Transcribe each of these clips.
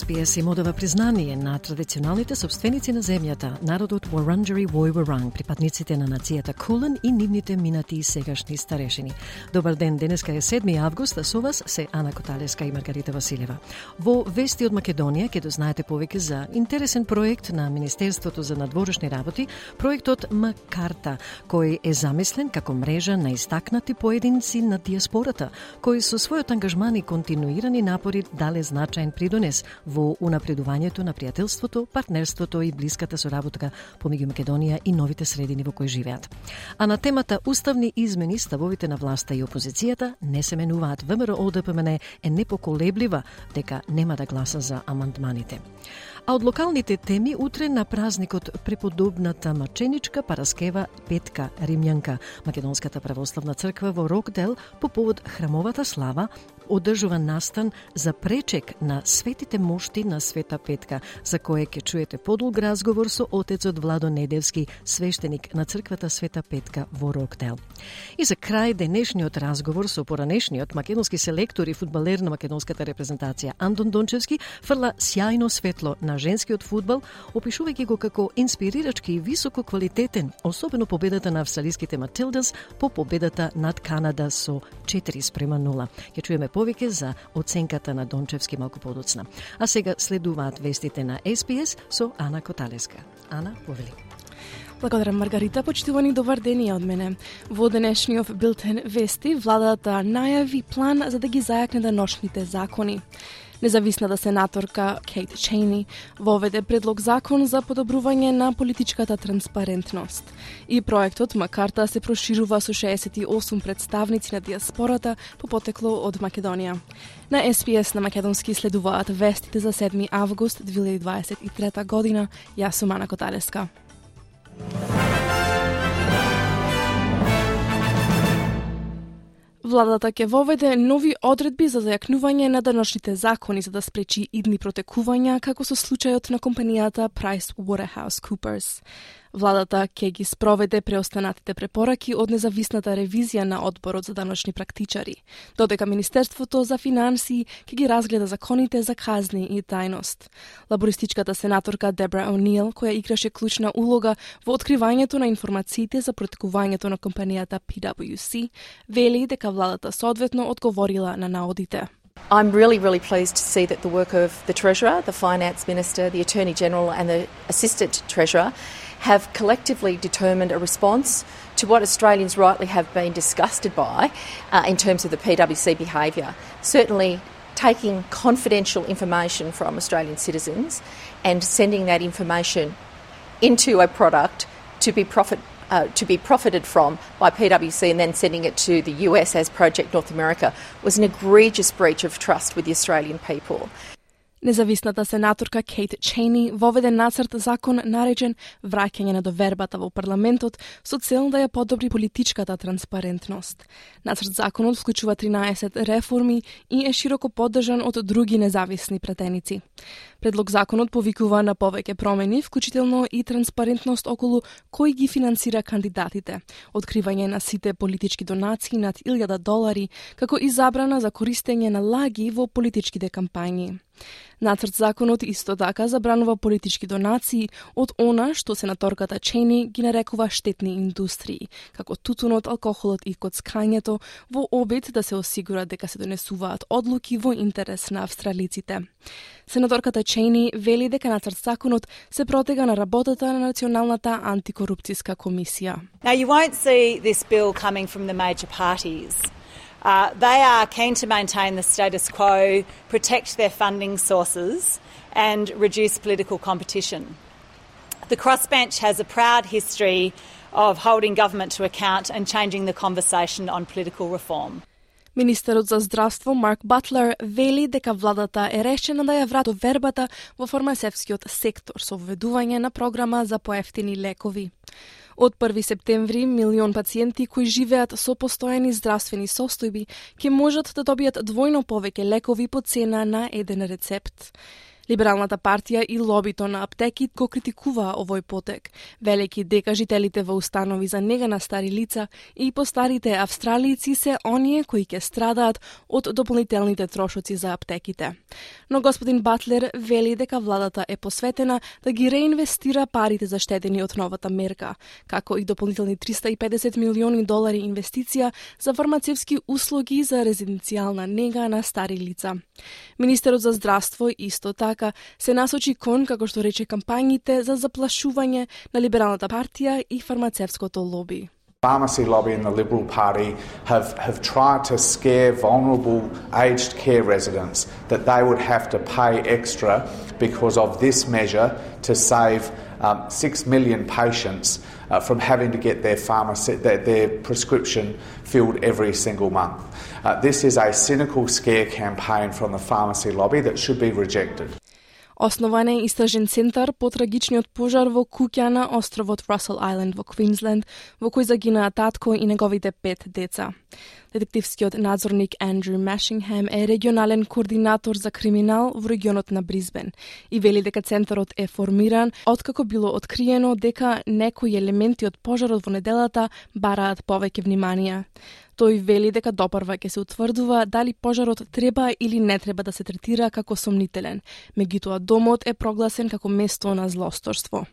СПС им одава признание на традиционалните собственици на земјата, народот Варанджери Вој Варанг, припадниците на нацијата Кулен и нивните минати и сегашни старешини. Добар ден, денеска е 7 август, а со вас се Ана Коталеска и Маргарита Василева. Во Вести од Македонија ќе дознаете повеќе за интересен проект на Министерството за надворешни работи, проектот Макарта, кој е замислен како мрежа на истакнати поединци на диаспората, кои со својот ангажман и континуирани напори дале значаен придонес во унапредувањето на пријателството, партнерството и блиската соработка помеѓу Македонија и новите средини во кои живеат. А на темата уставни измени ставовите на власта и опозицијата не се менуваат. ВМРО ОДПМН е непоколеблива дека нема да гласа за амандманите. А од локалните теми утре на празникот преподобната маченичка Параскева Петка Римјанка, Македонската православна црква во Рокдел по повод храмовата слава одржува настан за пречек на светите мошти на Света Петка, за кое ќе чуете подолг разговор со отецот Владо Недевски, свештеник на црквата Света Петка во Рокдел. И за крај денешниот разговор со поранешниот македонски селектор и фудбалер на македонската репрезентација Андон Дончевски фрла сјајно светло на женскиот фудбал, опишувајќи го како инспирирачки и високо квалитетен, особено победата на австралиските Матилдас по победата над Канада со 4 спрема 0. Ќе чуеме повеќе за оценката на Дончевски малку подоцна. А сега следуваат вестите на СПС со Ана Коталеска. Ана, повели. Благодарам, Маргарита. Почитувани добар ден и од мене. Во денешниот билтен вести, владата најави план за да ги зајакне деношните закони. Независната сенаторка Кейт Чейни воведе предлог закон за подобрување на политичката транспарентност. И проектот Макарта да се проширува со 68 представници на диаспората по потекло од Македонија. На СПС на македонски следуваат вестите за 7 август 2023 година. Јас сум Ана Коталеска. Владата ќе воведе нови одредби за зајакнување на даношните закони за да спречи идни протекувања како со случајот на компанијата PricewaterhouseCoopers. Владата ќе ги спроведе преостанатите препораки од независната ревизија на одборот за даночни практичари, додека Министерството за финансии ќе ги разгледа законите за казни и тајност. Лабористичката сенаторка Дебра О'Нил, која играше клучна улога во откривањето на информациите за протекувањето на компанијата PwC, вели дека владата соодветно одговорила на наодите. I'm really, really pleased to see that the work of the Treasurer, the Finance Minister, the Attorney General, and the Assistant Treasurer have collectively determined a response to what Australians rightly have been disgusted by uh, in terms of the PwC behaviour. Certainly, taking confidential information from Australian citizens and sending that information into a product to be profit uh, to be profited from by PwC and then sending it to the US as Project North America was an egregious breach of trust with the Australian people. Независната сенаторка Кейт Чейни воведе нацрт закон наречен враќање на довербата во парламентот со цел да ја подобри политичката транспарентност. Нацрт законот вклучува 13 реформи и е широко поддржан од други независни претеници. Предлог законот повикува на повеќе промени, вклучително и транспарентност околу кој ги финансира кандидатите, откривање на сите политички донации над 1000 долари, како и забрана за користење на лаги во политичките кампањи. Нацрт законот исто така забранува политички донации од она што се сенаторката Чени ги нарекува штетни индустрии, како тутунот, алкохолот и коцкањето, во обид да се осигура дека се донесуваат одлуки во интерес на австралиците. Сенаторката Чейни вели дека нацрт законот се протега на работата на Националната антикорупцијска комисија. Now you won't see this bill coming from the major parties. Uh, they are keen to maintain the status quo, protect their funding sources, and reduce political competition. The crossbench has a proud history of holding government to account and changing the conversation on political reform. Министерот за здравство Марк Батлер вели дека владата е решена да ја врати вербата во фармацевскиот сектор со введување на програма за поевтини лекови. Од 1 септември, милион пациенти кои живеат со постојани здравствени состојби ќе можат да добијат двојно повеќе лекови по цена на еден рецепт. Либералната партија и лобито на аптеки го критикуваа овој потек, велики дека жителите во установи за нега на стари лица и постарите австралици се оние кои ќе страдаат од дополнителните трошоци за аптеките. Но господин Батлер вели дека владата е посветена да ги реинвестира парите заштедени од новата мерка, како и дополнителни 350 милиони долари инвестиција за фармацевски услуги за резиденцијална нега на стари лица. Министерот за здравство исто така Така се насочи кон, како што рече, кампањите за заплашување на либералната партија и фармацевското лоби. pharmacy lobby and the Liberal Party have, have tried to scare vulnerable aged care residents that they would have to pay extra because of this measure to save um, six million patients uh, from having to get their, pharmacy, their, their prescription filled every single month. Uh, this is a cynical scare campaign from the pharmacy lobby that should be rejected. Основан е истражен центар по трагичниот пожар во куќа на островот Расел Айленд во Квинсленд, во кој загинаа татко и неговите пет деца. Детективскиот надзорник Андрю Машингем е регионален координатор за криминал во регионот на Бризбен и вели дека центарот е формиран откако било откриено дека некои елементи од пожарот во неделата бараат повеќе внимание. Тој вели дека допарва ќе се утврдува дали пожарот треба или не треба да се третира како сомнителен. Меѓутоа домот е прогласен како место на злосторство.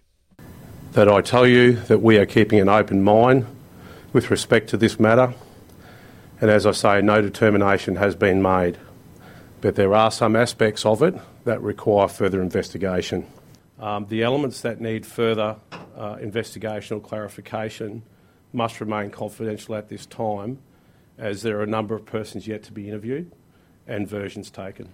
That I tell you that we are keeping an open mind with respect to this matter. And as I say, no determination has been made. But there are some aspects of it that require further investigation. Um, the elements that need further uh, investigation or clarification must remain confidential at this time as there are a number of persons yet to be interviewed and versions taken.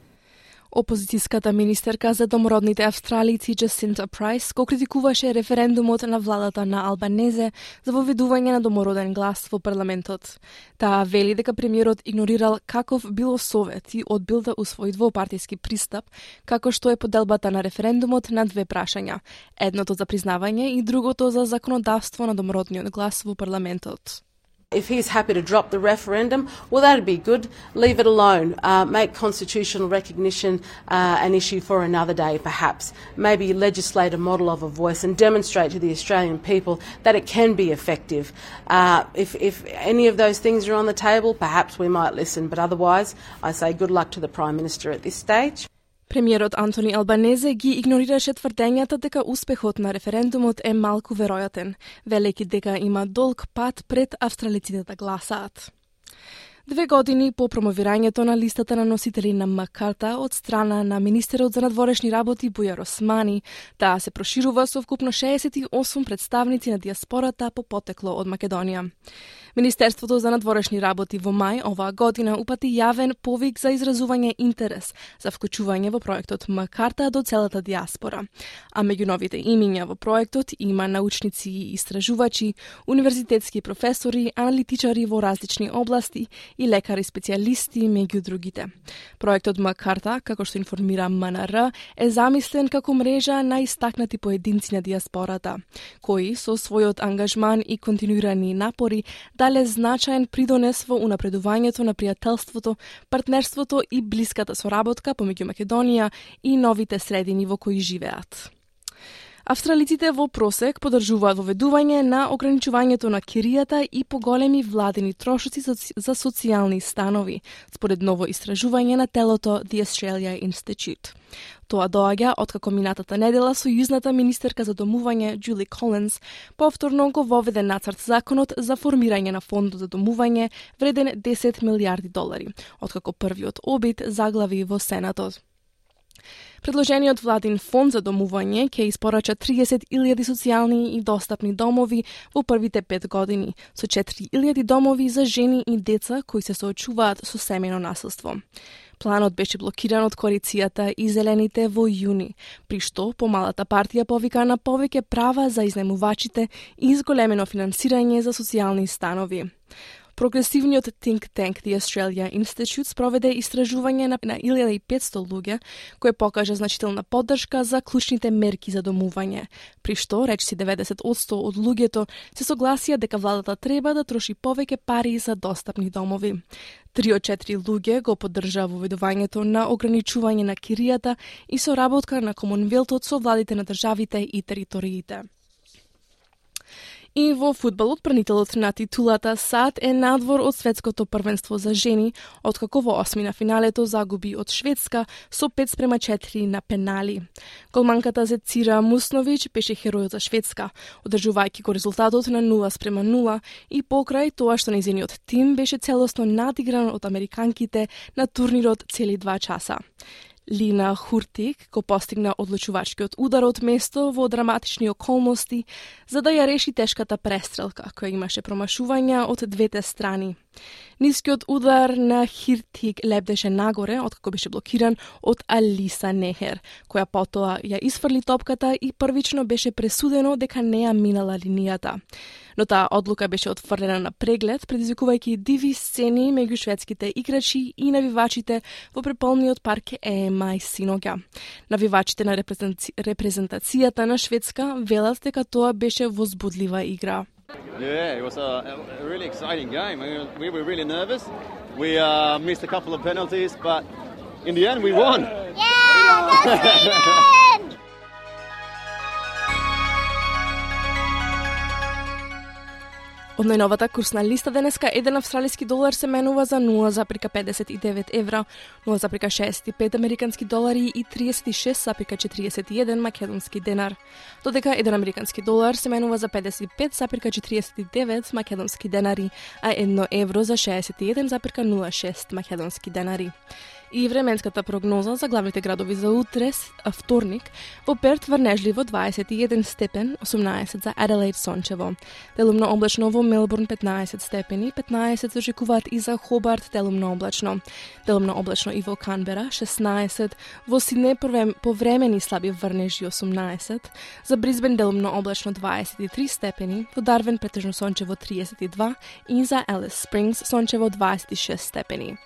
Опозицијската министерка за домородните австралици Джасинта Прайс го критикуваше референдумот на владата на Албанезе за воведување на домороден глас во парламентот. Таа вели дека премиерот игнорирал каков било совет и одбил да усвои двопартиски пристап, како што е поделбата на референдумот на две прашања, едното за признавање и другото за законодавство на домородниот глас во парламентот. If he's happy to drop the referendum, well, that'd be good. Leave it alone. Uh, make constitutional recognition uh, an issue for another day, perhaps. Maybe legislate a model of a voice and demonstrate to the Australian people that it can be effective. Uh, if, if any of those things are on the table, perhaps we might listen, but otherwise, I say good luck to the Prime Minister at this stage. Премиерот Антони Албанезе ги игнорираше тврдењата дека успехот на референдумот е малку веројатен, велејќи дека има долг пат пред австралиците да гласаат. Две години по промовирањето на листата на носители на Макарта од страна на министерот за надворешни работи Бујар Османи, таа се проширува со вкупно 68 представници на диаспората по потекло од Македонија. Министерството за надворешни работи во мај оваа година упати јавен повик за изразување интерес за вклучување во проектот Макарта до целата диаспора. А меѓу новите имиња во проектот има научници и истражувачи, универзитетски професори, аналитичари во различни области и лекари специјалисти меѓу другите. Проектот Макарта, како што информира МНР, е замислен како мрежа на истакнати поединци на диаспората, кои со својот ангажман и континуирани напори дале значаен придонес во унапредувањето на пријателството, партнерството и блиската соработка помеѓу Македонија и новите средини во кои живеат. Австралиците во просек подржуваат воведување на ограничувањето на киријата и поголеми владени трошоци за социјални станови, според ново истражување на телото The Australia Institute. Тоа доаѓа откако минатата недела сојузната министерка за домување Джули Колинс повторно го воведе нацрт законот за формирање на фонд за домување вреден 10 милиарди долари, откако првиот обид заглави во Сенатот. Предложениот владин фонд за домување ќе испорача 30.000 социјални и достапни домови во првите пет години, со 4.000 домови за жени и деца кои се соочуваат со семено насилство. Планот беше блокиран од коалицијата и зелените во јуни, при што помалата партија повика на повеќе права за изнемувачите и изголемено финансирање за социјални станови. Прогресивниот think tank The Australia Institute спроведе истражување на, на 1500 луѓе, кое покажа значителна поддршка за клучните мерки за домување, при што речиси 90% од луѓето се согласија дека владата треба да троши повеќе пари за достапни домови. Три од четири луѓе го поддржаа воведувањето на ограничување на киријата и соработка на Комонвелтот со владите на државите и териториите. И во фудбалот пранителот на титулата САД е надвор од светското првенство за жени, откако во осми на финалето загуби од Шведска со 5 спрема 4 на пенали. Голманката за Цира Мусновиќ беше херојот за Шведска, одржувајќи го резултатот на 0 спрема 0 и покрај тоа што незиниот тим беше целосно надигран од американките на турнирот цели два часа. Лина Хуртик го постигна одлучувачкиот удар од место во драматични околности за да ја реши тешката престрелка која имаше промашувања од двете страни. Нискиот удар на Хиртик лепдеше нагоре, откако беше блокиран од Алиса Нехер, која потоа ја изфрли топката и првично беше пресудено дека не ја минала линијата. Но таа одлука беше отфрлена на преглед, предизвикувајќи диви сцени меѓу шведските играчи и навивачите во преполниот парк Ема и синоќа. Навивачите на репрезентацијата на Шведска велат дека тоа беше возбудлива игра. Yeah, it was a, a really exciting game. We were really nervous. We uh, missed a couple of penalties, but in the end, we won. Yeah, Од најновата курсна листа денеска еден австралиски долар се менува за 0,59 евра, 0,65 американски долари и 36,41 македонски денар. Додека еден американски долар се менува за 55,49 македонски денари, а едно евро за 61,06 македонски денари и временската прогноза за главните градови за утре, вторник, во Перт врнежливо 21 степен, 18 за Аделаид сончево. Делумно облачно во Мелбурн 15 степени, 15 се очекуваат и за Хобарт делумно облачно. Делумно облачно и во Канбера 16, во Сидне повремени слаби врнежи 18, за Бризбен делумно облачно 23 степени, во Дарвен претежно сончево 32 и за Елис Спрингс сончево 26 степени.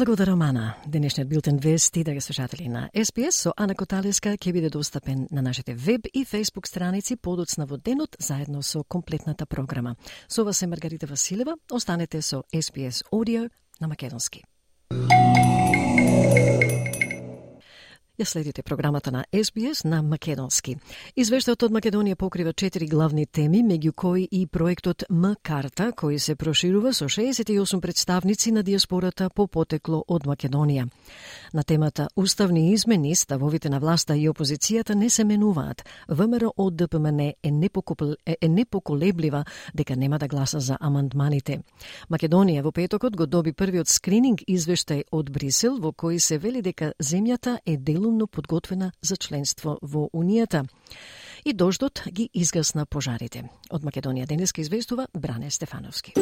Благодарам Ана. Денешниот билтен вести, драги слушатели на СПС со Ана Коталеска ќе биде достапен на нашите веб и фейсбук страници подоцна во денот заедно со комплетната програма. Со вас е Маргарита Василева. Останете со СПС Audio на македонски. Ја следите програмата на SBS на Македонски. Извештајот од Македонија покрива четири главни теми, меѓу кои и проектот М-карта, кој се проширува со 68 представници на диаспората по потекло од Македонија. На темата Уставни измени, ставовите на власта и опозицијата не се менуваат. ВМРО од ДПМН е, непокупл, е, непоколеблива дека нема да гласа за амандманите. Македонија во петокот го доби првиот скрининг извештај од Брисел во кој се вели дека земјата е делу разумно подготвена за членство во Унијата. И дождот ги изгасна пожарите. Од Македонија денеска известува Бране Стефановски.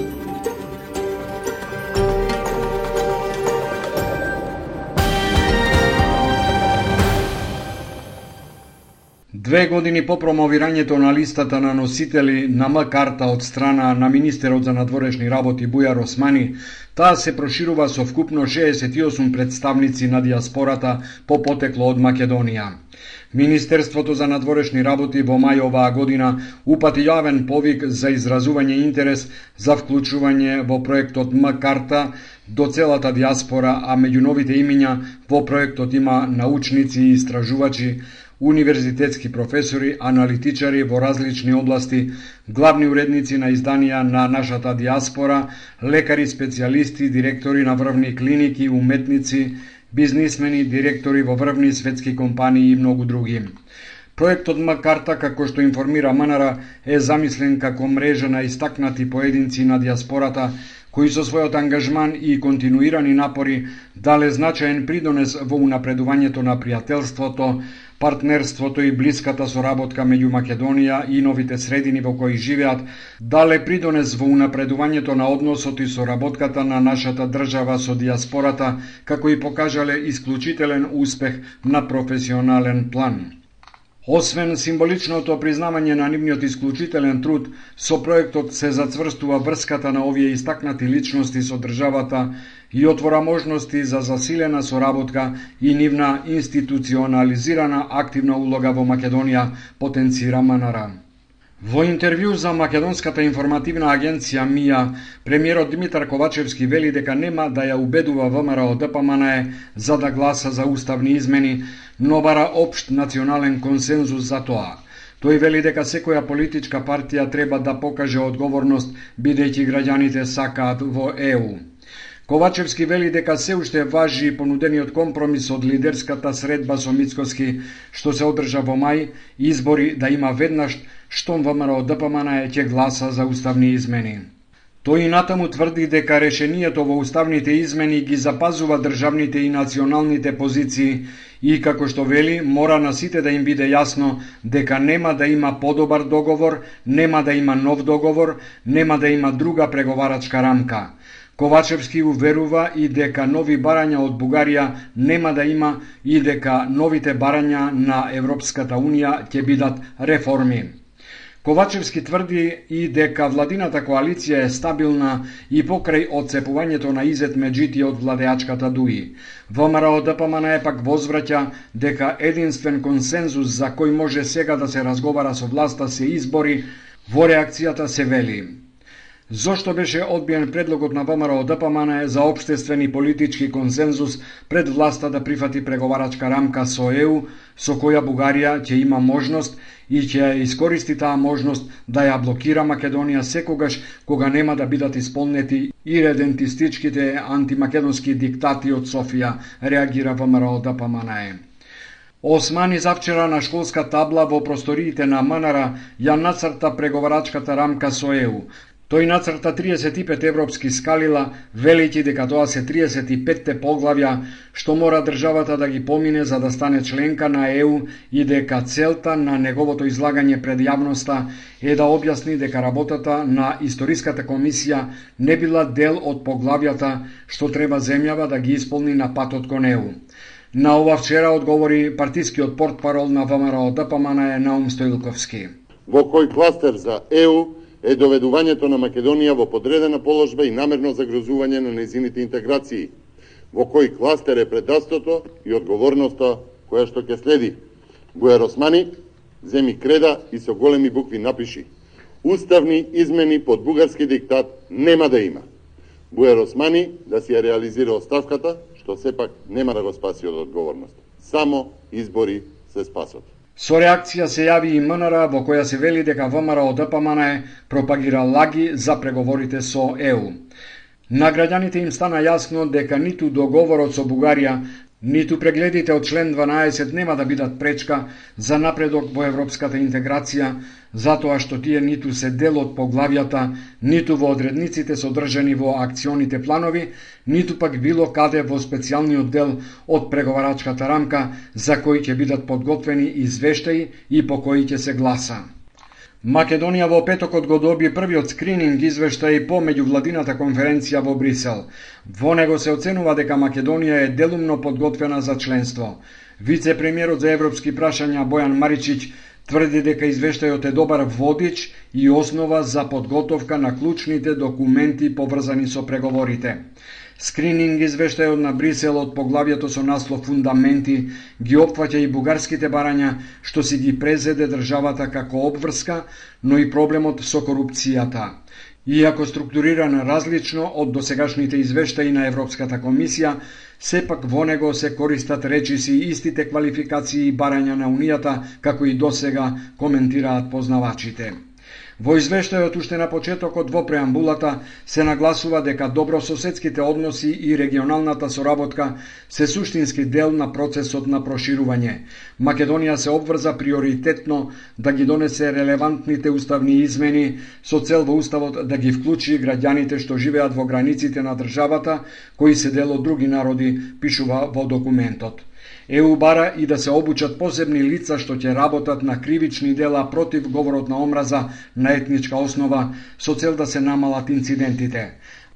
Две години по промовирањето на листата на носители на М-карта од страна на министерот за надворешни работи Бујар Османи, таа се проширува со вкупно 68 представници на диаспората по потекло од Македонија. Министерството за надворешни работи во мај оваа година упати јавен повик за изразување интерес за вклучување во проектот М-карта до целата диаспора, а меѓу новите имиња во проектот има научници и истражувачи, универзитетски професори, аналитичари во различни области, главни уредници на изданија на нашата диаспора, лекари специјалисти, директори на врвни клиники, уметници, бизнисмени, директори во врвни светски компании и многу други. Проектот Макарта, како што информира Манара, е замислен како мрежа на истакнати поединци на диаспората кои со својот ангажман и континуирани напори дале значаен придонес во унапредувањето на пријателството, Партнерството и блиската соработка меѓу Македонија и новите средини во кои живеат дале придонес во унапредувањето на односот и соработката на нашата држава со диаспората, како и покажале исклучителен успех на професионален план. Освен символичното признавање на нивниот исклучителен труд, со проектот се зацврстува врската на овие истакнати личности со државата и отвора можности за засилена соработка и нивна институционализирана активна улога во Македонија, потенцира МНР. Во интервју за Македонската информативна агенција МИА, премиерот Димитар Ковачевски вели дека нема да ја убедува ВМРО ДПМНЕ за да гласа за уставни измени, но бара општ национален консензус за тоа. Тој вели дека секоја политичка партија треба да покаже одговорност бидејќи граѓаните сакаат во ЕУ. Ковачевски вели дека се уште важи понудениот компромис од лидерската средба со Мицкоски, што се одржа во мај, избори да има веднаш штом ВМРО ДПМН е ќе гласа за уставни измени. Тој и натаму тврди дека решението во уставните измени ги запазува државните и националните позиции и, како што вели, мора на сите да им биде јасно дека нема да има подобар договор, нема да има нов договор, нема да има друга преговарачка рамка. Ковачевски уверува и дека нови барања од Бугарија нема да има и дека новите барања на Европската Унија ќе бидат реформи. Ковачевски тврди и дека владината коалиција е стабилна и покрај одцепувањето на Изет меѓути од владеачката ДУИ. ВМРО ДПМН е пак возвраќа дека единствен консензус за кој може сега да се разговара со власта се избори, во реакцијата се вели. Зошто беше одбиен предлогот на ВМРО ДПМН за обштествен и политички консензус пред власта да прифати преговарачка рамка со ЕУ, со која Бугарија ќе има можност и ќе ја искористи таа можност да ја блокира Македонија секогаш кога нема да бидат исполнети иредентистичките антимакедонски диктати од Софија, реагира ВМРО ДПМН. Османи завчера на школска табла во просториите на МНР ја нацрта преговарачката рамка со ЕУ, Тој нацрта 35 европски скалила, велики дека тоа се 35-те поглавја што мора државата да ги помине за да стане членка на ЕУ и дека целта на неговото излагање пред јавноста е да објасни дека работата на Историската комисија не била дел од поглавјата што треба земјава да ги исполни на патот кон ЕУ. На ова вчера одговори партискиот портпарол на ВМРО ДПМН е Наум Стоилковски. Во кој кластер за ЕУ е доведувањето на Македонија во подредена положба и намерно загрозување на незините интеграции, во кој кластер е предастото и одговорноста која што ќе следи. Буер Османи земи креда и со големи букви напиши Уставни измени под бугарски диктат нема да има. Буер Османи да си ја реализира оставката, што сепак нема да го спаси од одговорност. Само избори се спасот. Со реакција се јави и МНР во која се вели дека ВМРО ДПМН пропагира лаги за преговорите со ЕУ. На граѓаните им стана јасно дека ниту договорот со Бугарија, Ниту прегледите од член 12 нема да бидат пречка за напредок во европската интеграција, затоа што тие ниту се дел од поглавјата, ниту во одредниците содржани во акционите планови, ниту пак било каде во специјалниот дел од преговарачката рамка за кои ќе бидат подготвени извештаи и по кои ќе се гласа. Македонија во петокот го доби првиот скрининг извештај по меѓувладината конференција во Брисел. Во него се оценува дека Македонија е делумно подготвена за членство. Вице-премиерот за европски прашања Бојан Маричиć тврди дека извештајот е добар водич и основа за подготовка на клучните документи поврзани со преговорите. Скрининг извештајот на Брисел од поглавието со наслов Фундаменти ги опфаќа и бугарските барања што си ги презеде државата како обврска, но и проблемот со корупцијата. Иако структуриран различно од досегашните извештаи на Европската комисија, сепак во него се користат речиси истите квалификации и барања на Унијата, како и досега коментираат познавачите. Во извештајот уште на почетокот во преамбулата се нагласува дека добрососедските односи и регионалната соработка се суштински дел на процесот на проширување. Македонија се обврза приоритетно да ги донесе релевантните уставни измени со цел во уставот да ги вклучи граѓаните што живеат во границите на државата, кои се дел од други народи, пишува во документот. ЕУ бара и да се обучат посебни лица што ќе работат на кривични дела против говорот на омраза на етничка основа со цел да се намалат инцидентите.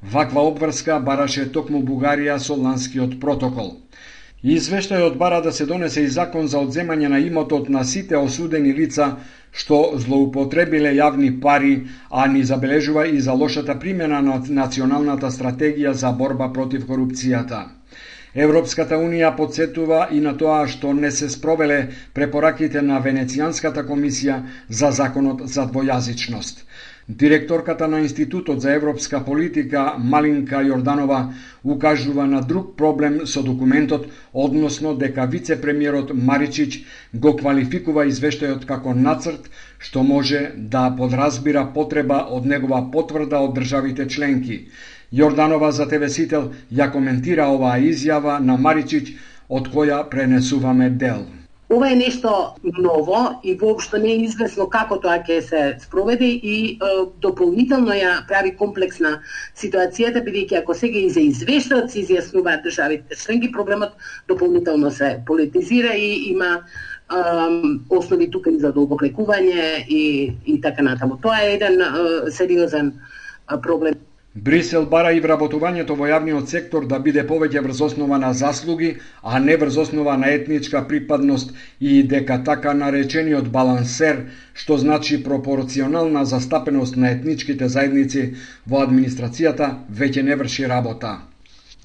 Ваква обврска бараше токму Бугарија со ланскиот протокол. Извештајот бара да се донесе и закон за одземање на имотот на сите осудени лица што злоупотребиле јавни пари, а ни забележува и за лошата примена на националната стратегија за борба против корупцијата. Европската Унија подсетува и на тоа што не се спровеле препораките на Венецијанската комисија за законот за двојазичност. Директорката на Институтот за европска политика Малинка Јорданова укажува на друг проблем со документот, односно дека вице-премиерот Маричич го квалификува извештајот како нацрт што може да подразбира потреба од негова потврда од државите членки. Јорданова за ТВ Сител ја коментира оваа изјава на Маричич од која пренесуваме дел. Ова е нешто ново и воопшто не е известно како тоа ќе се спроведе и е, дополнително ја прави комплексна ситуацијата, бидејќи ако сега и за извештаат се изјаснуваат државите членки, проблемот дополнително се политизира и има е, основи тука и за долгоплекување и, и така натаму. Тоа е еден е, сериозен проблем. Брисел бара и вработувањето во јавниот сектор да биде повеќе врз основа на заслуги, а не врз основа на етничка припадност и дека така наречениот балансер, што значи пропорционална застапеност на етничките заедници во администрацијата, веќе не врши работа.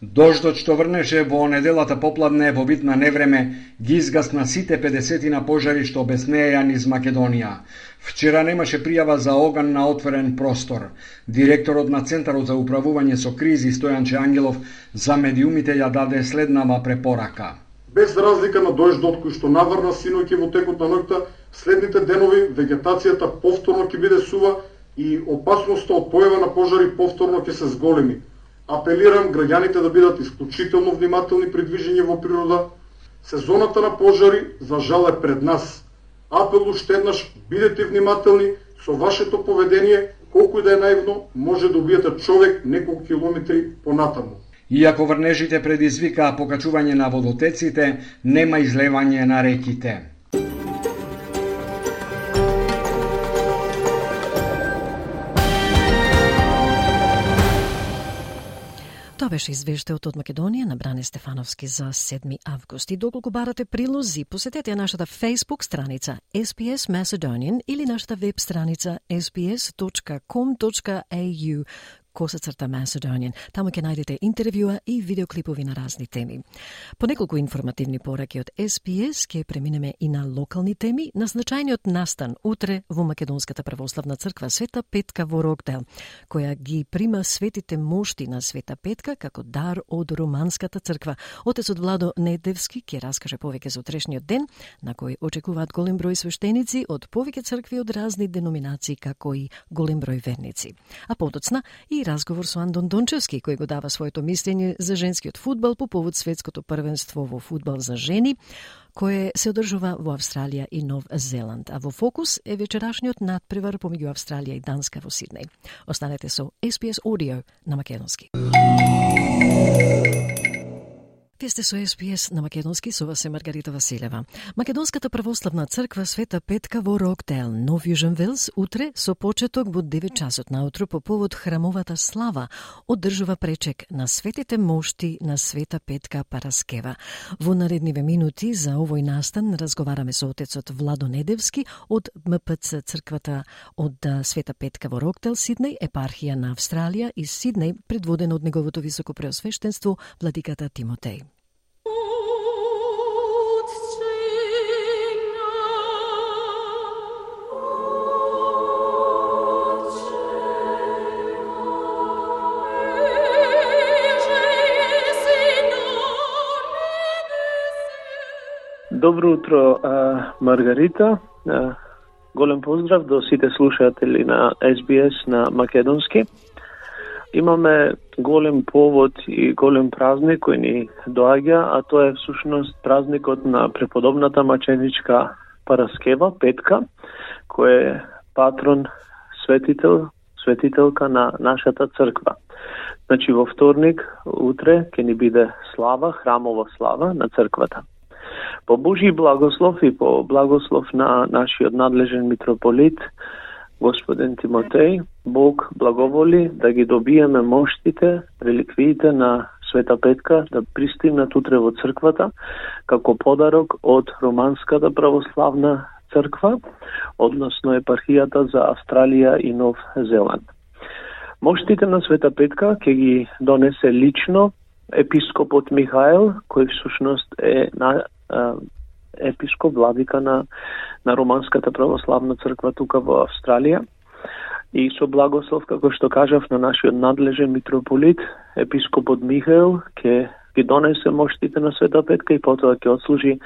Дождот што врнеше во неделата попладне во вид на невреме ги изгасна сите 50 на пожари што обеснеја низ Македонија. Вчера немаше пријава за оган на отворен простор. Директорот на Центарот за управување со кризи Стојанче Ангелов за медиумите ја даде следнава препорака. Без разлика на дождот кој што наврна синоќи во текот на ноќта, следните денови вегетацијата повторно ќе биде сува и опасноста од појава на пожари повторно ќе се зголеми апелирам граѓаните да бидат исклучително внимателни при движење во природа. Сезоната на пожари, за жал, е пред нас. Апел уште еднаш, бидете внимателни, со вашето поведение, колку и да е наивно, може да убиете човек неколку километри понатаму. Иако врнежите предизвикаа покачување на водотеците, нема излевање на реките. Тоа беше извештајот од Македонија на Бране Стефановски за 7 август. И доколку барате прилози, посетете нашата Facebook страница SPS Macedonian или нашата веб страница sps.com.au Коса црта Macedonian. Таму ќе најдете интервјуа и видеоклипови на разни теми. По неколку информативни пораки од SPS ќе преминеме и на локални теми на значајниот настан утре во Македонската православна црква Света Петка во Рокдел, која ги прима светите мошти на Света Петка како дар од Романската црква. Отецот Владо Недевски ќе раскаже повеќе за утрешниот ден, на кој очекуваат голем број свештеници од повеќе цркви од разни деноминации, како и голем број верници. А подоцна и разговор со Андон Дончевски, кој го дава своето мислење за женскиот фудбал по повод светското првенство во фудбал за жени, кое се одржува во Австралија и Нов Зеланд. А во фокус е вечерашниот надпревар помеѓу Австралија и Данска во Сиднеј. Останете со SPS Audio на Македонски. Вие сте со СПС на Македонски, со вас е Маргарита Василева. Македонската православна црква Света Петка во Роктел, Нов Јужен Велс, утре со почеток во 9 часот наутро по повод храмовата слава, одржува пречек на светите мошти на Света Петка Параскева. Во наредниве минути за овој настан разговараме со отецот Владо Недевски од МПЦ црквата од Света Петка во Роктел, Сиднеј, епархија на Австралија и Сиднеј, предводен од неговото високо преосвештенство, владиката Тимотеј. Добро утро, Маргарита. Голем поздрав до сите слушатели на SBS на Македонски. Имаме голем повод и голем празник кој ни доаѓа, а тоа е всушност празникот на преподобната маченичка Параскева, Петка, кој е патрон светител, светителка на нашата црква. Значи во вторник, утре, ќе ни биде слава, храмова слава на црквата. По Божи благослов и по благослов на нашиот надлежен митрополит, Господин Тимотеј, Бог благоволи да ги добиеме моштите, реликвиите на Света Петка да пристигнат утре во црквата како подарок од Романската православна црква, односно епархијата за Австралија и Нов Зеланд. Моштите на Света Петка ќе ги донесе лично епископот Михаел, кој всушност е на епископ владика на на Романската православна црква тука во Австралија. И со благослов, како што кажав, на нашиот надлежен митрополит, епископот Михаел, ќе ги донесе моштите на Света Петка и потоа ќе отслужи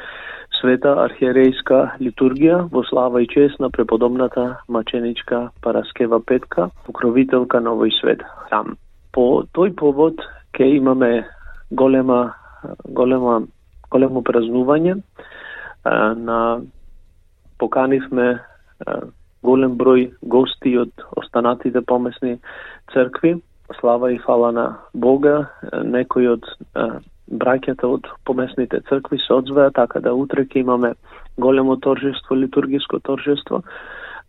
света архиерејска литургија во слава и чест на преподобната маченичка Параскева Петка, покровителка на овој свет храм. По тој повод ќе имаме голема голема големо празнување на поканивме голем број гости од останатите помесни цркви. Слава и фала на Бога, некои од браќата од помесните цркви се одзвеа, така да утре ќе имаме големо торжество, литургиско торжество.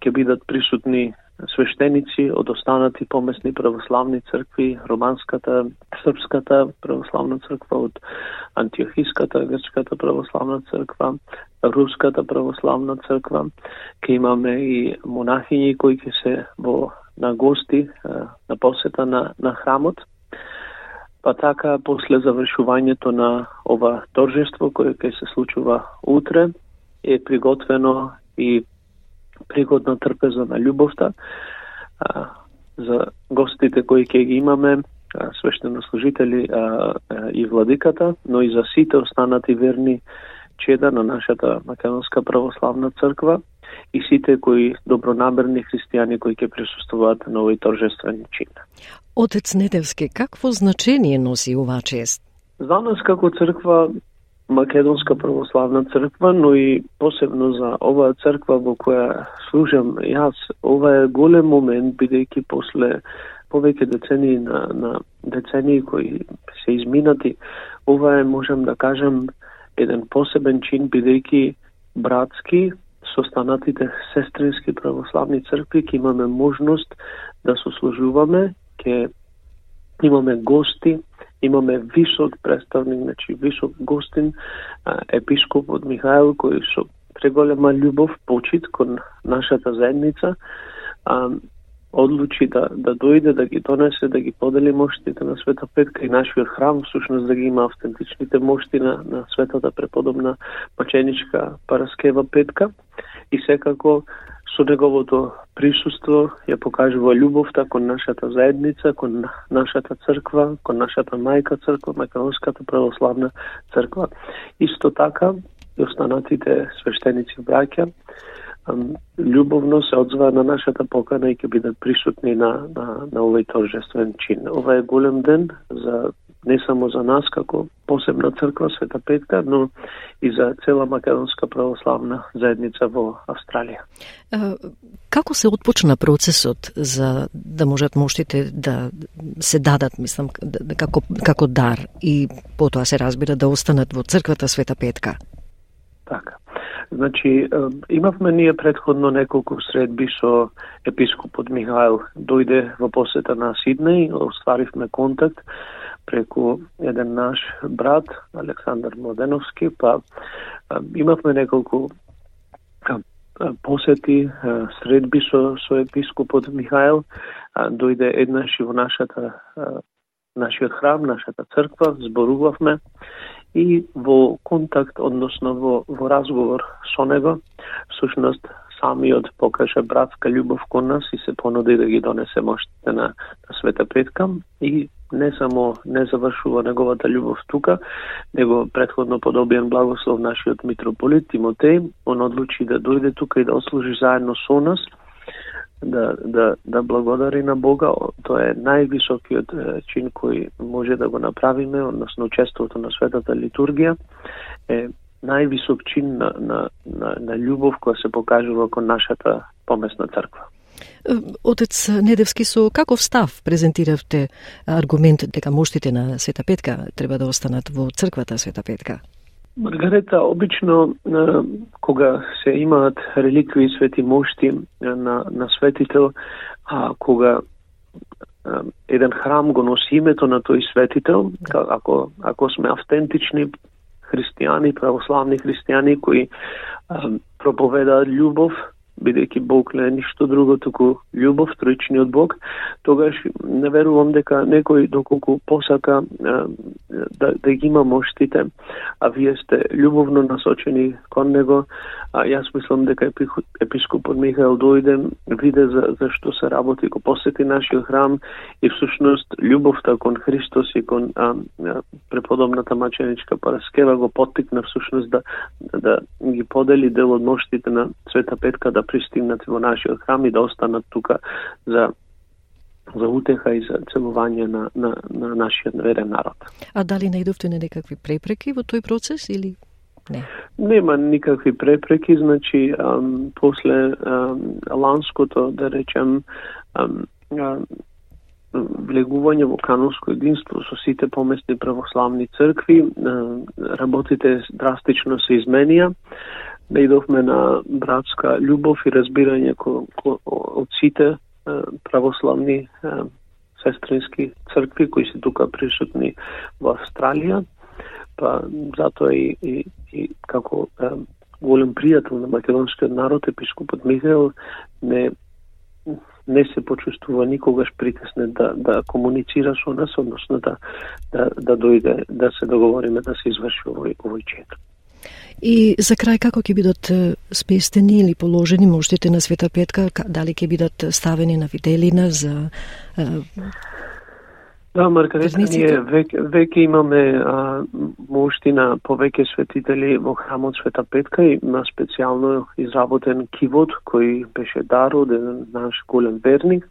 Ќе бидат присутни свештеници од останати помесни православни цркви, романската, српската православна црква, од антиохиската, грчката православна црква, руската православна црква. Ке имаме и монахињи кои ќе се во на гости на посета на, на храмот. Па така, после завршувањето на ова торжество, кое ќе се случува утре, е приготвено и пригодна трпеза на љубовта а, за гостите кои ќе ги имаме, свештенослужители а, а, и владиката, но и за сите останати верни чеда на нашата Македонска православна црква и сите кои добронамерни христијани кои ќе присуствуваат на овој торжествен чин. Отец Недевски, какво значение носи оваа чест? За нас како црква Македонска православна црква, но и посебно за оваа црква во која служам јас, ова е голем момент, бидејќи после повеќе децении на, на децении кои се изминати, ова е, можам да кажам, еден посебен чин, бидејќи братски со останатите сестрински православни цркви ќе имаме можност да сослужуваме, ќе имаме гости, имаме вишок представник, значи вишок гостин, епископот Михаил, кој со преголема љубов, почит кон нашата заедница, а, одлучи да, да дојде, да ги донесе, да ги подели моштите на Света Петка и нашиот храм, всушност да ги има автентичните мошти на, на Светата преподобна Маченичка Параскева Петка. И секако со неговото присуство ја покажува љубовта кон нашата заедница, кон нашата црква, кон нашата мајка црква, Македонската православна црква. Исто така и останатите свештеници браќа љубовно се одзва на нашата покана и ќе бидат присутни на, на, на овој торжествен чин. Ова е голем ден за не само за нас како посебна црква Света Петка, но и за цела македонска православна заедница во Австралија. Како се отпочна процесот за да можат моштите да се дадат, мислам, како, како дар и потоа се разбира да останат во црквата Света Петка? Така. Значи, имавме ние предходно неколку средби со епископот Михаил. Дојде во посета на Сиднеј, остваривме контакт преку еден наш брат, Александар Младеновски, па имавме неколку посети, средби со, со епископот Михаил, дојде еднаш и во нашата нашиот храм, нашата црква, зборувавме и во контакт, односно во, во разговор со него, сушност самиот покаже братска љубов кон нас и се понуди да ги донесе моштите на, на Света предкам и не само не завршува неговата љубов тука, него предходно подобиен благослов нашиот митрополит Тимотеј, он одлучи да дојде тука и да ослужи заедно со нас, да, да, да благодари на Бога. Тоа е највисокиот чин кој може да го направиме, односно чеството на светата литургија е највисок чин на, на, на, на љубов која се покажува кон нашата помесна црква. Отец Недевски, со каков став презентиравте аргумент дека моштите на Света Петка треба да останат во црквата Света Петка? Маргарета, обично кога се имаат реликви и свети мошти на, на светител, а кога еден храм го носи името на тој светител, ако, ако сме автентични христијани, православни христијани кои проповедаат љубов, бидејќи Бог не е ништо друго, туку љубов, троичниот Бог, тогаш не верувам дека некој доколку посака да, да ги има моштите, а вие сте љубовно насочени кон него, а јас мислам дека епископот Михаил дојде, виде за, за што се работи, го посети нашиот храм и всушност љубовта кон Христос и кон а, а, преподобната маченичка Параскева го поттикна всушност да, да ги подели дел од моштите на Света Петка да пристигнат во нашиот храм и да останат тука за за утеха и за целување на, на, на нашиот верен народ. А дали најдовте на некакви препреки во тој процес или не? Нема никакви препреки, значи ам, после ам, ланското, да речем, ам, ам, влегување во канонско единство со сите поместни православни цркви, работите драстично се изменија Да наидовме на братска љубов и разбирање ко, ко, од сите православни сестрински цркви кои се тука присутни во Австралија. Па затоа и, и, и како е, голем пријател на македонскиот народ, епископот Михаил не не се почувствува никогаш притеснет да, да комуницира со нас, односно да, да, да дојде, да се договориме да се изврши овој, овој чет. И за крај како ќе бидат спестени или положени моштите на Света Петка, дали ќе бидат ставени на виделина за Да, Маргарета, ние веќе, веќе имаме а, мошти на повеќе светители во храмот Света Петка и на специјално изработен кивот кој беше дар од наш голем верник.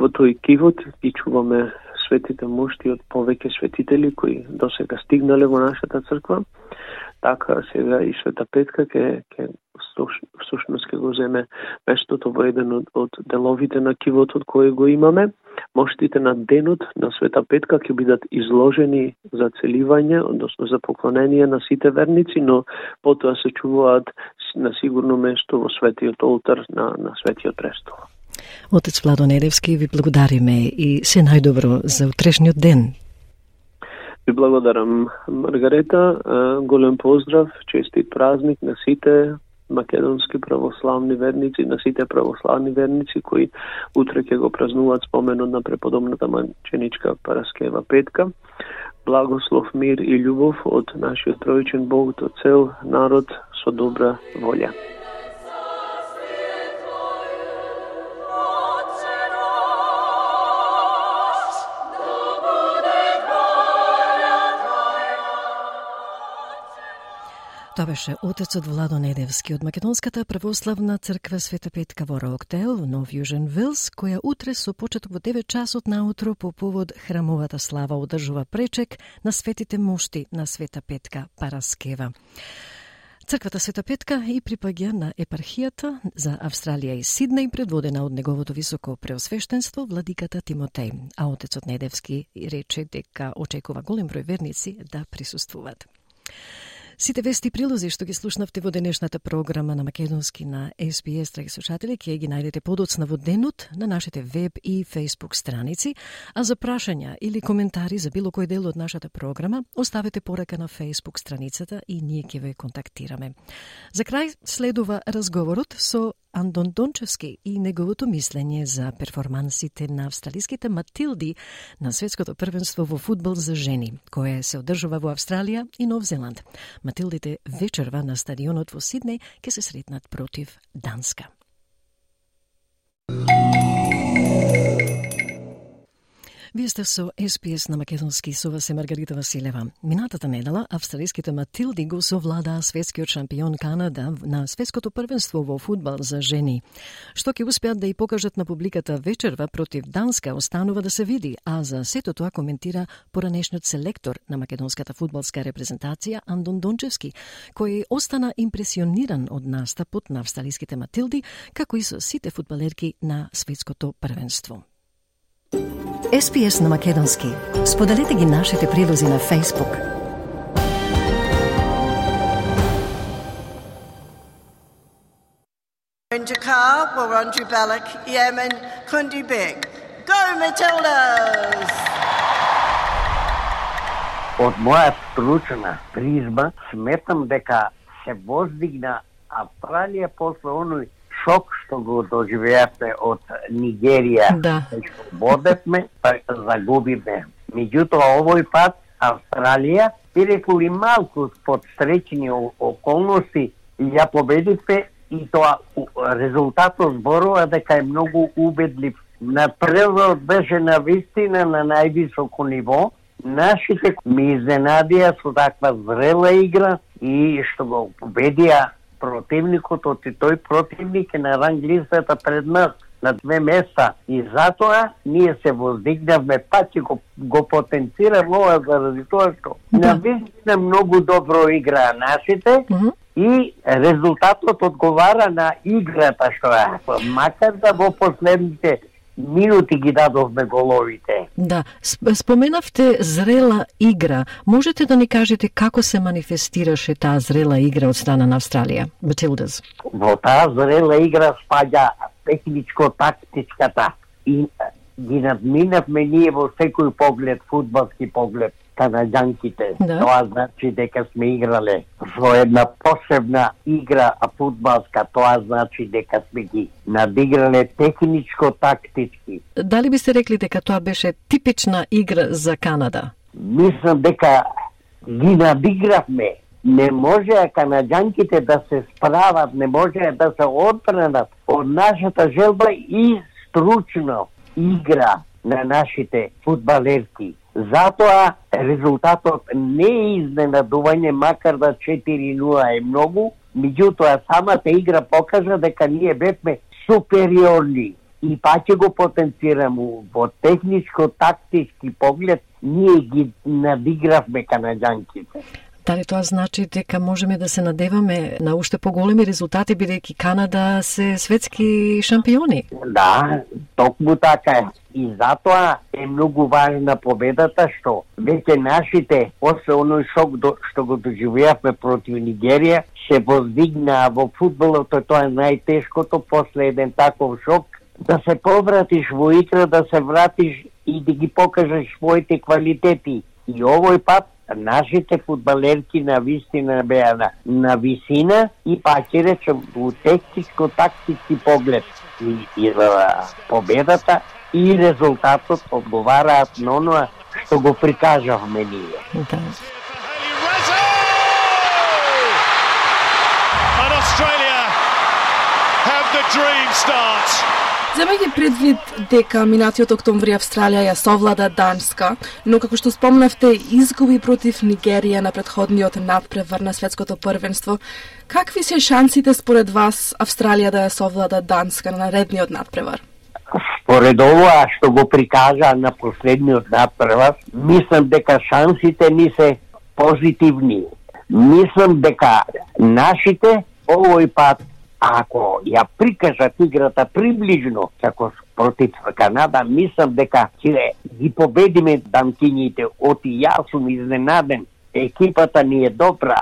Во тој кивот ги чуваме светите мошти од повеќе светители кои досега стигнале во нашата црква така сега и Света Петка ке, ке всушност ке го земе местото во еден од, од деловите на кивотот кој го имаме. Моштите на денот на Света Петка ќе бидат изложени за целивање, односно за поклонение на сите верници, но потоа се чуваат на сигурно место во светиот олтар на, на светиот престол. Отец Владо Недевски, ви благодариме и се најдобро за утрешниот ден. Ви благодарам, Маргарета. Голем поздрав, честит празник на сите македонски православни верници, на сите православни верници кои утре ќе го празнуваат споменот на преподобната манченичка Параскева Петка. Благослов, мир и љубов од нашиот троичен Бог до цел народ со добра волја. Тоа беше отецот Владо Недевски од Македонската православна црква Света Петка во Роктел, Нов Јужен Вилс, која утре со почеток во 9 часот наутро по повод храмовата слава одржува пречек на светите мошти на Света Петка Параскева. Црквата Света Петка и припаѓа на епархијата за Австралија и Сиднеј, предводена од неговото високо преосвештенство, владиката Тимотеј. А отецот Недевски рече дека очекува голем број верници да присуствуваат. Сите вести прилози што ги слушнавте во денешната програма на Македонски на SBS, драги слушатели, ќе ги најдете подоцна во денот на нашите веб и Facebook страници, а за прашања или коментари за било кој дел од нашата програма, оставете порака на Facebook страницата и ние ќе ве контактираме. За крај следува разговорот со Андон Дончевски и неговото мислење за перформансите на австралиските Матилди на светското првенство во фудбал за жени, кое се одржува во Австралија и Нов Зеланд. Матилдите вечерва на стадионот во Сиднеј ќе се сретнат против Данска. Вие сте со СПС на Македонски, со вас е Маргарита Василева. Минатата недела, австралиските Матилди го совладаа светскиот шампион Канада на светското првенство во фудбал за жени. Што ќе успеат да и покажат на публиката вечерва против Данска останува да се види, а за сето тоа коментира поранешниот селектор на македонската фудбалска репрезентација Андон Дончевски, кој остана импресиониран од настапот на австралиските Матилди, како и со сите фудбалерки на светското првенство. SPS на Македонски. Споделете ги нашите прилози на Facebook. In Dakar will Andrew Balak, Yemen, Kundi Beg. Go Matildas! Од моја стручна призма сметам дека се воздигна Австралија после оној шок што го доживеавте од Нигерија. Да. Што па загубивме. Меѓутоа овој пат Австралија, бидејќи ли малку под среќни околности, ја победивме и тоа резултатот зборува дека е многу убедлив. Напредот беше на вистина на највисоко ниво. Нашите ми изненадија со таква зрела игра и што го победија противникот, оти тој противник е на ранг листата пред нас на две места и затоа ние се воздигнавме па ќе го, го потенцирам ова заради тоа што да. многу добро играа нашите mm -hmm. и резултатот одговара на играта што е. Макар да во последните минути ги дадовме головите. Да, споменавте зрела игра. Можете да ни кажете како се манифестираше таа зрела игра од страна на Австралија, Матилдас? Во таа зрела игра спаѓа техничко-тактичката и ги надминавме ние во секој поглед, фудбалски поглед канаѓанките. Да. Тоа значи дека сме играле во една посебна игра а фудбалска, тоа значи дека сме ги надиграле техничко-тактички. Дали би се рекли дека тоа беше типична игра за Канада? Мислам дека ги надигравме. Не може канаѓанките да се справат, не може да се одбранат од нашата желба и стручно игра на нашите фудбалерки. Затоа резултатот не е изненадување, макар да 4-0 е многу, меѓутоа самата игра покажа дека ние бевме супериорни и па ќе го потенцирам во техничко-тактички поглед, ние ги надигравме канаѓанките. Дали тоа значи дека можеме да се надеваме на уште поголеми резултати бидејќи Канада се светски шампиони? Да, токму така е. И затоа е многу важна победата што веќе нашите после оној шок до, што го доживеавме против Нигерија се воздигна во фудбалот, тоа е најтешкото после еден таков шок да се повратиш во игра, да се вратиш и да ги покажеш своите квалитети. И овој пат нашите фудбалерки на вистина беа на, на висина и па ќе речем у техничко-тактички поглед и, и победата и резултатот одговараат на оноа што го прикажавме ние. Да. Australia have the dream start. Земајќи предвид дека минатиот октомври Австралија ја совлада Данска, но како што спомнавте, изгуби против Нигерија на предходниот надпревар на светското првенство, какви се шансите според вас Австралија да ја совлада Данска на наредниот надпревар? Според ова што го прикажа на последниот надпревар, мислам дека шансите ни се позитивни. Мислам дека нашите овој пат ако ја прикажат играта приближно како против Канада, мислам дека ќе ги победиме данкињите. Оти јас сум изненаден. Екипата ни е добра.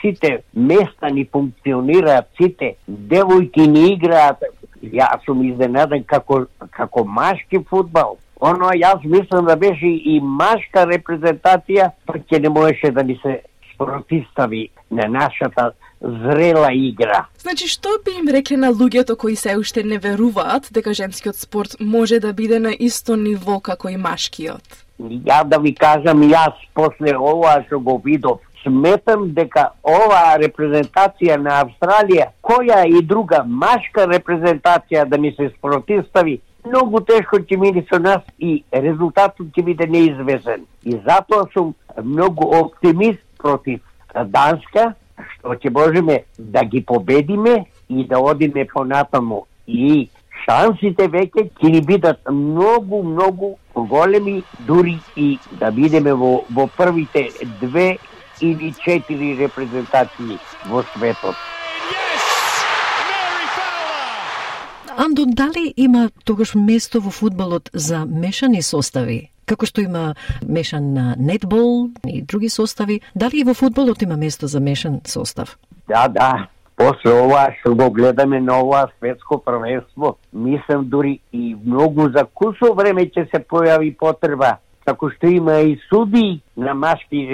Сите места ни функционираат, сите девојки ни играат. Јас сум изненаден како како машки футбол. Оно јас мислам да беше и машка репрезентација, па ќе не можеше да ни се протистави на нашата зрела игра. Значи, што би им рекле на луѓето кои се уште не веруваат дека женскиот спорт може да биде на исто ниво како и машкиот? Ја да ви кажам, јас после ова што го видов, сметам дека оваа репрезентација на Австралија, која и друга машка репрезентација да ми се спротивстави, многу тешко ќе мине со нас и резултатот ќе биде неизвестен. И затоа сум многу оптимист против Данска, што ќе можеме да ги победиме и да одиме понатаму. И шансите веќе ќе ни бидат многу, многу големи, дури и да бидеме во, во првите две или четири репрезентации во светот. Андон, дали има тогаш место во фудбалот за мешани состави? Како што има мешан на нетбол и други состави, дали и во фудбалот има место за мешан состав? Да, да. После ова што го гледаме на ова светско првенство, мислам дури и многу за кусо време ќе се појави потреба како што има и суди на машки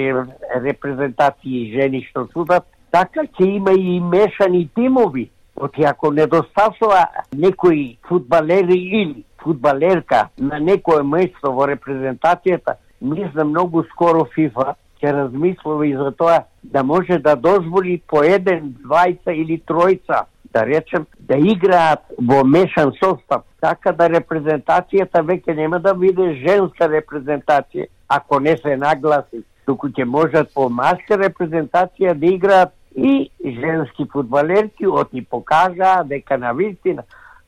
репрезентации и жени што судат, така ќе има и мешани тимови. Оти ако недостасува некои фудбалери или фудбалерка на некое место во репрезентацијата, мислам многу скоро ФИФА ќе размислува и за тоа да може да дозволи по еден, двајца или тројца да речем, да играат во мешан состав, така да репрезентацијата веќе нема да биде женска репрезентација, ако не се нагласи, туку ќе можат по маска репрезентација да играат и женски фудбалерки, оти покажаа дека на вистина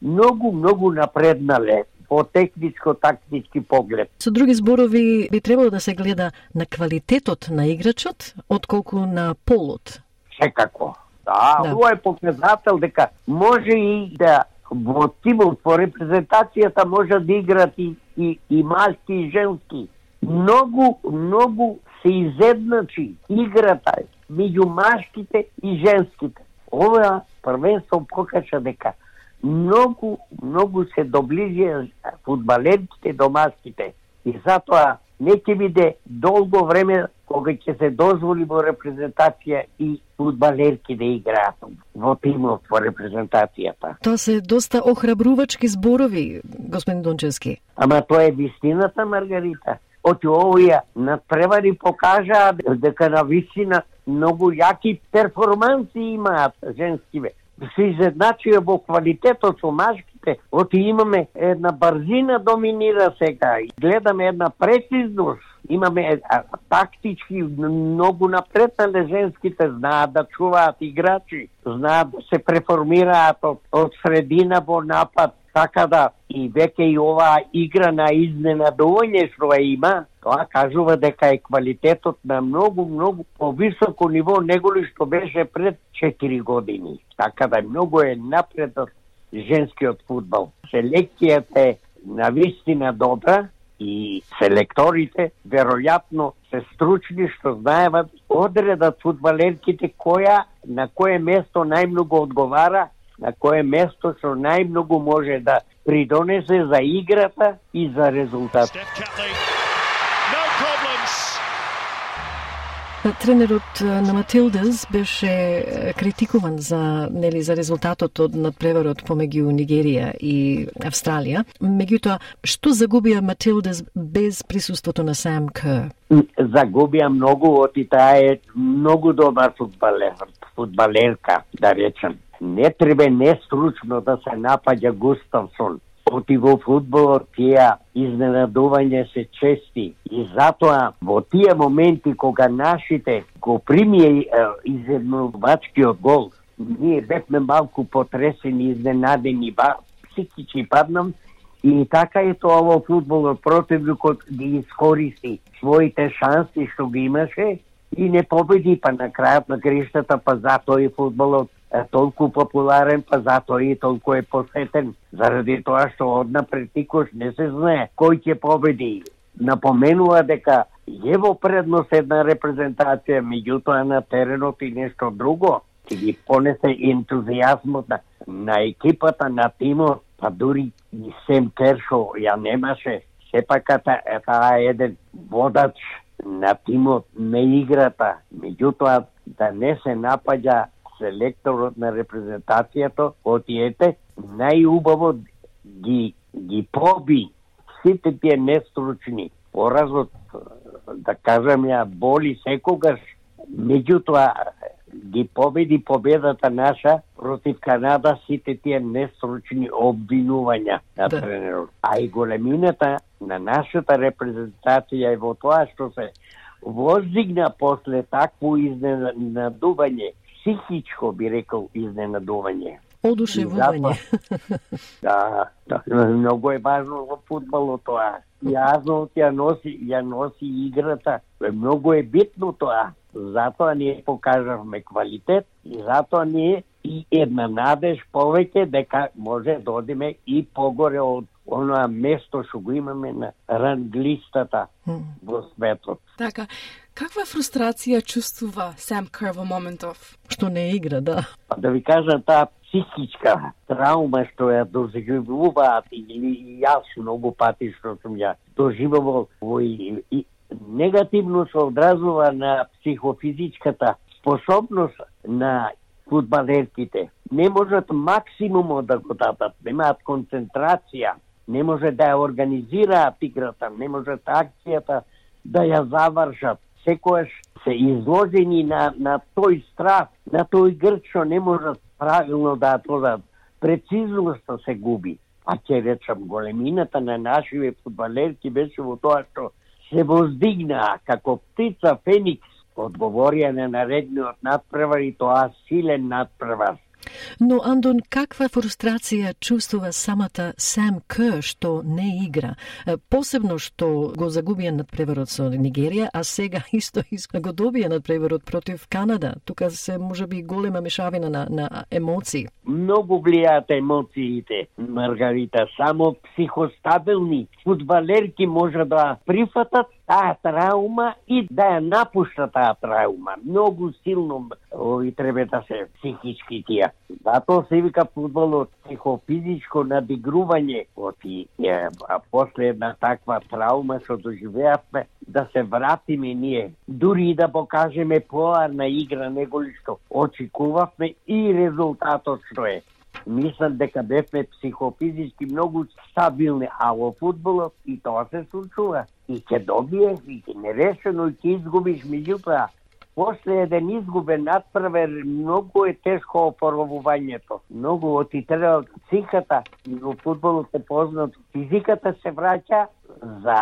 многу, многу напреднале по техничко-тактички поглед. Со други зборови, би требало да се гледа на квалитетот на играчот, отколку на полот. Секако. Да, да. ова е показател дека може и да во тимот, во репрезентацијата може да играат и, и, и малки и женски. Многу, многу се изедначи играта меѓу машките и женските. Ова првенство покажа дека многу, многу се доближија фудбалерките до машките. И затоа не ќе биде долго време кога ќе се дозволи во репрезентација и фудбалерки да играат во тимот во репрезентацијата. Тоа се доста охрабрувачки зборови, господин Дончевски. Ама тоа е вистината, Маргарита. Оти овие надпревари покажаа дека на вистина многу јаки перформанси имаат женскиве Да се изедначува во квалитетот со машките. Оти имаме една брзина доминира сега. Гледаме една прецизност. Имаме тактички многу напреднале женските знаат да чуваат играчи, знаат да се преформираат од, од средина во напад Така да, и веќе и оваа игра на изненадување што ја има, тоа кажува дека е квалитетот на многу, многу повисоко ниво неголи што беше пред 4 години. Така да многу е напредот женскиот футбол. Селекцијата е на вистина добра и селекторите веројатно се стручни што знаеват одредат фудбалерките која на кое место најмногу одговара на кое место што најмногу може да придонесе за играта и за резултатот. Тренерот на Матилдес беше критикуван за нели за резултатот од надпреварот помеѓу Нигерија и Австралија. Меѓутоа, што загубија Матилдес без присуството на Сам Кер? Загубија многу, оти таа е многу добар фудбалер, фудбалерка, да речем не треба нестручно да се напаѓа Густавсон. Оти во фудбалот тие изненадување се чести. И затоа во тие моменти кога нашите го примие изедновачкиот гол, ние бевме малку потресени, изненадени, ба, психичи паднам. И така е тоа во фудбалот противникот ги искористи своите шанси што ги имаше и не победи, па на крајот на грештата, па затоа и фудбалот толку популарен, па затоа и толку е посетен, заради тоа што однапред никош не се знае кој ќе победи. Напоменува дека е во предност една репрезентација, меѓутоа на теренот и нешто друго, ќе ги понесе ентузијазмот на, на екипата, на тимот, па дури и Сем Кершо ја немаше. Сепак таа е еден водач на тимот, на играта, меѓутоа да не се напаѓа селекторот на репрезентацијата, отиете, најубаво ги, ги поби сите тие нестручни. Поразот, да кажам ја, боли секогаш, меѓутоа ги победи победата наша против Канада сите тие нестручни обвинувања на да. тренерот. А и големината на нашата репрезентација е во тоа што се воздигна после такво изненадување психичко би рекол изненадување. Одушевување. да, да, многу е важно во фудбалот тоа. Јазно ја носи, ја носи играта. Многу е битно тоа. Затоа ние покажавме квалитет и затоа ние и една надеж повеќе дека може да одиме и погоре од оноа место што го имаме на ранглистата во светот. Така, Каква фрустрација чувствува Сам Кер во моментов? Што не игра, да. Да ви кажам, таа психичка травма што ја доживуваат или јас многу пати што сум ја доживувал во и, и негативно се одразува на психофизичката способност на фудбалерките. Не можат максимумот да го дадат, немаат концентрација, не може да ја организираат играта, не можат акцијата да ја завршат. Секојаш се изложени на, на тој страх, на тој грд што не можат правилно да ја Прецизноста се губи. А ќе речам, големината на нашиве фудбалерки беше во тоа што се воздигнаа како птица Феникс одговорија на наредниот надпревар и тоа силен надпревар. Но, Андон, каква фрустрација чувствува самата Сам Кер што не игра? Посебно што го загубија над преворот со Нигерија, а сега исто го добија над преворот против Канада. Тука се може би голема мешавина на, на емоции. Многу влијаат емоциите, Маргарита. Само психостабилни фудбалерки може да прифатат таа траума и да ја напушта таа траума. Многу силно ови треба да се психички тие. Затоа се вика фудбалот психофизичко надигрување оти е, а после една таква траума што доживеавме да се вратиме ние, дури и да покажеме поарна игра неголи што очекувавме и резултатот што е. Мислам дека бевме психофизички многу стабилни, а во фудбалот и тоа се случува. И ќе добиеш, и ќе нерешено, и ќе изгубиш, меѓутоа, после еден изгубен надпрвер, многу е тешко опоровувањето. Многу отитера психата, во фудбалот е познат, физиката се враќа за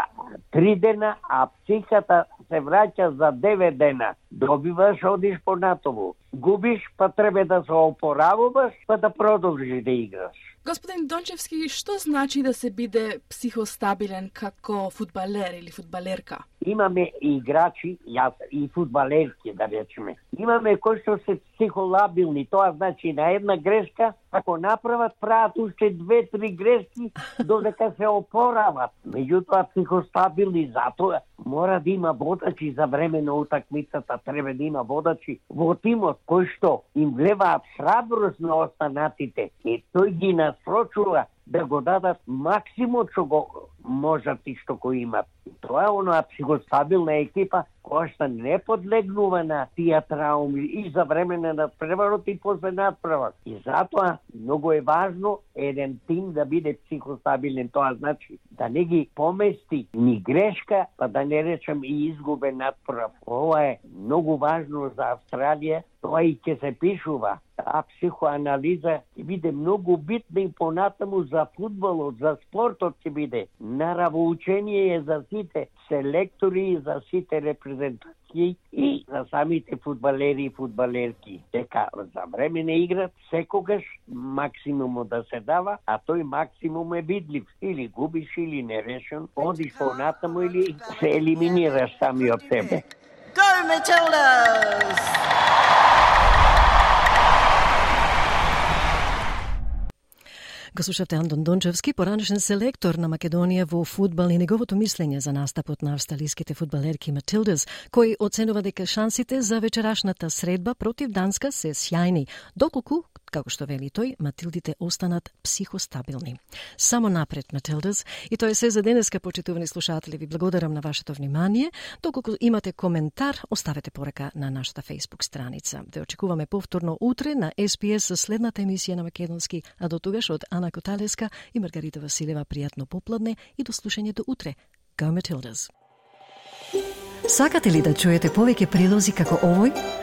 три дена, а психата се враќа за девет дена. Добиваш, одиш понатову. Губиш, па треба да се опоравуваш, па да продолжиш да играш. Господин Дончевски, што значи да се биде психостабилен како фудбалер или фудбалерка? Имаме играчи, јас и фудбалерки да речеме. Имаме кои што се психолабилни, тоа значи на една грешка, ако направат прават уште две-три грешки додека се опорават. Меѓутоа психостабилни затоа мора да има водачи за време на утакмицата, треба да има водачи во тимот кои што им влеваат храброст на останатите и тој ги насрочува Да, да го дадат максимум што го можат и што го имат. Тоа е оноа психостабилна екипа која што не подлегнува на тие трауми и за време на надпреварот и после надпреварот. И затоа многу е важно еден тим да биде психостабилен. Тоа значи да не ги помести ни грешка, па да не речем и изгубен надпревар. Ова е многу важно за Австралија, тоа и ќе се пишува. А психоанализа ќе биде многу битна и понатаму за фудбалот, за спортот ќе биде. Наравоучение е за сите селектори, за сите репрезентации и за самите фудбалери и фудбалерки. Дека за време на игра секогаш максимумот да се дава, а тој максимум е видлив. Или губиш или не решен, одиш понатаму или се елиминираш сами од тебе. Go Matildas! Го слушавте Андон Дончевски, поранешен селектор на Македонија во фудбал и неговото мислење за настапот на австралиските фудбалерки Матилдес, кој оценува дека шансите за вечерашната средба против Данска се сјајни, доколку Како што вели тој, Матилдите останат психостабилни. Само напред, Матилдас, и тоа е се за денеска, почитувани слушатели. Ви благодарам на вашето внимание. Доколку имате коментар, оставете порака на нашата Facebook страница. Ве очекуваме повторно утре на SPS со следната емисија на Македонски, а до тогаш од Ана Коталеска и Маргарита Василева пријатно попладне и до слушање до утре. Go Matildas! Сакате ли да чуете повеќе прилози како овој?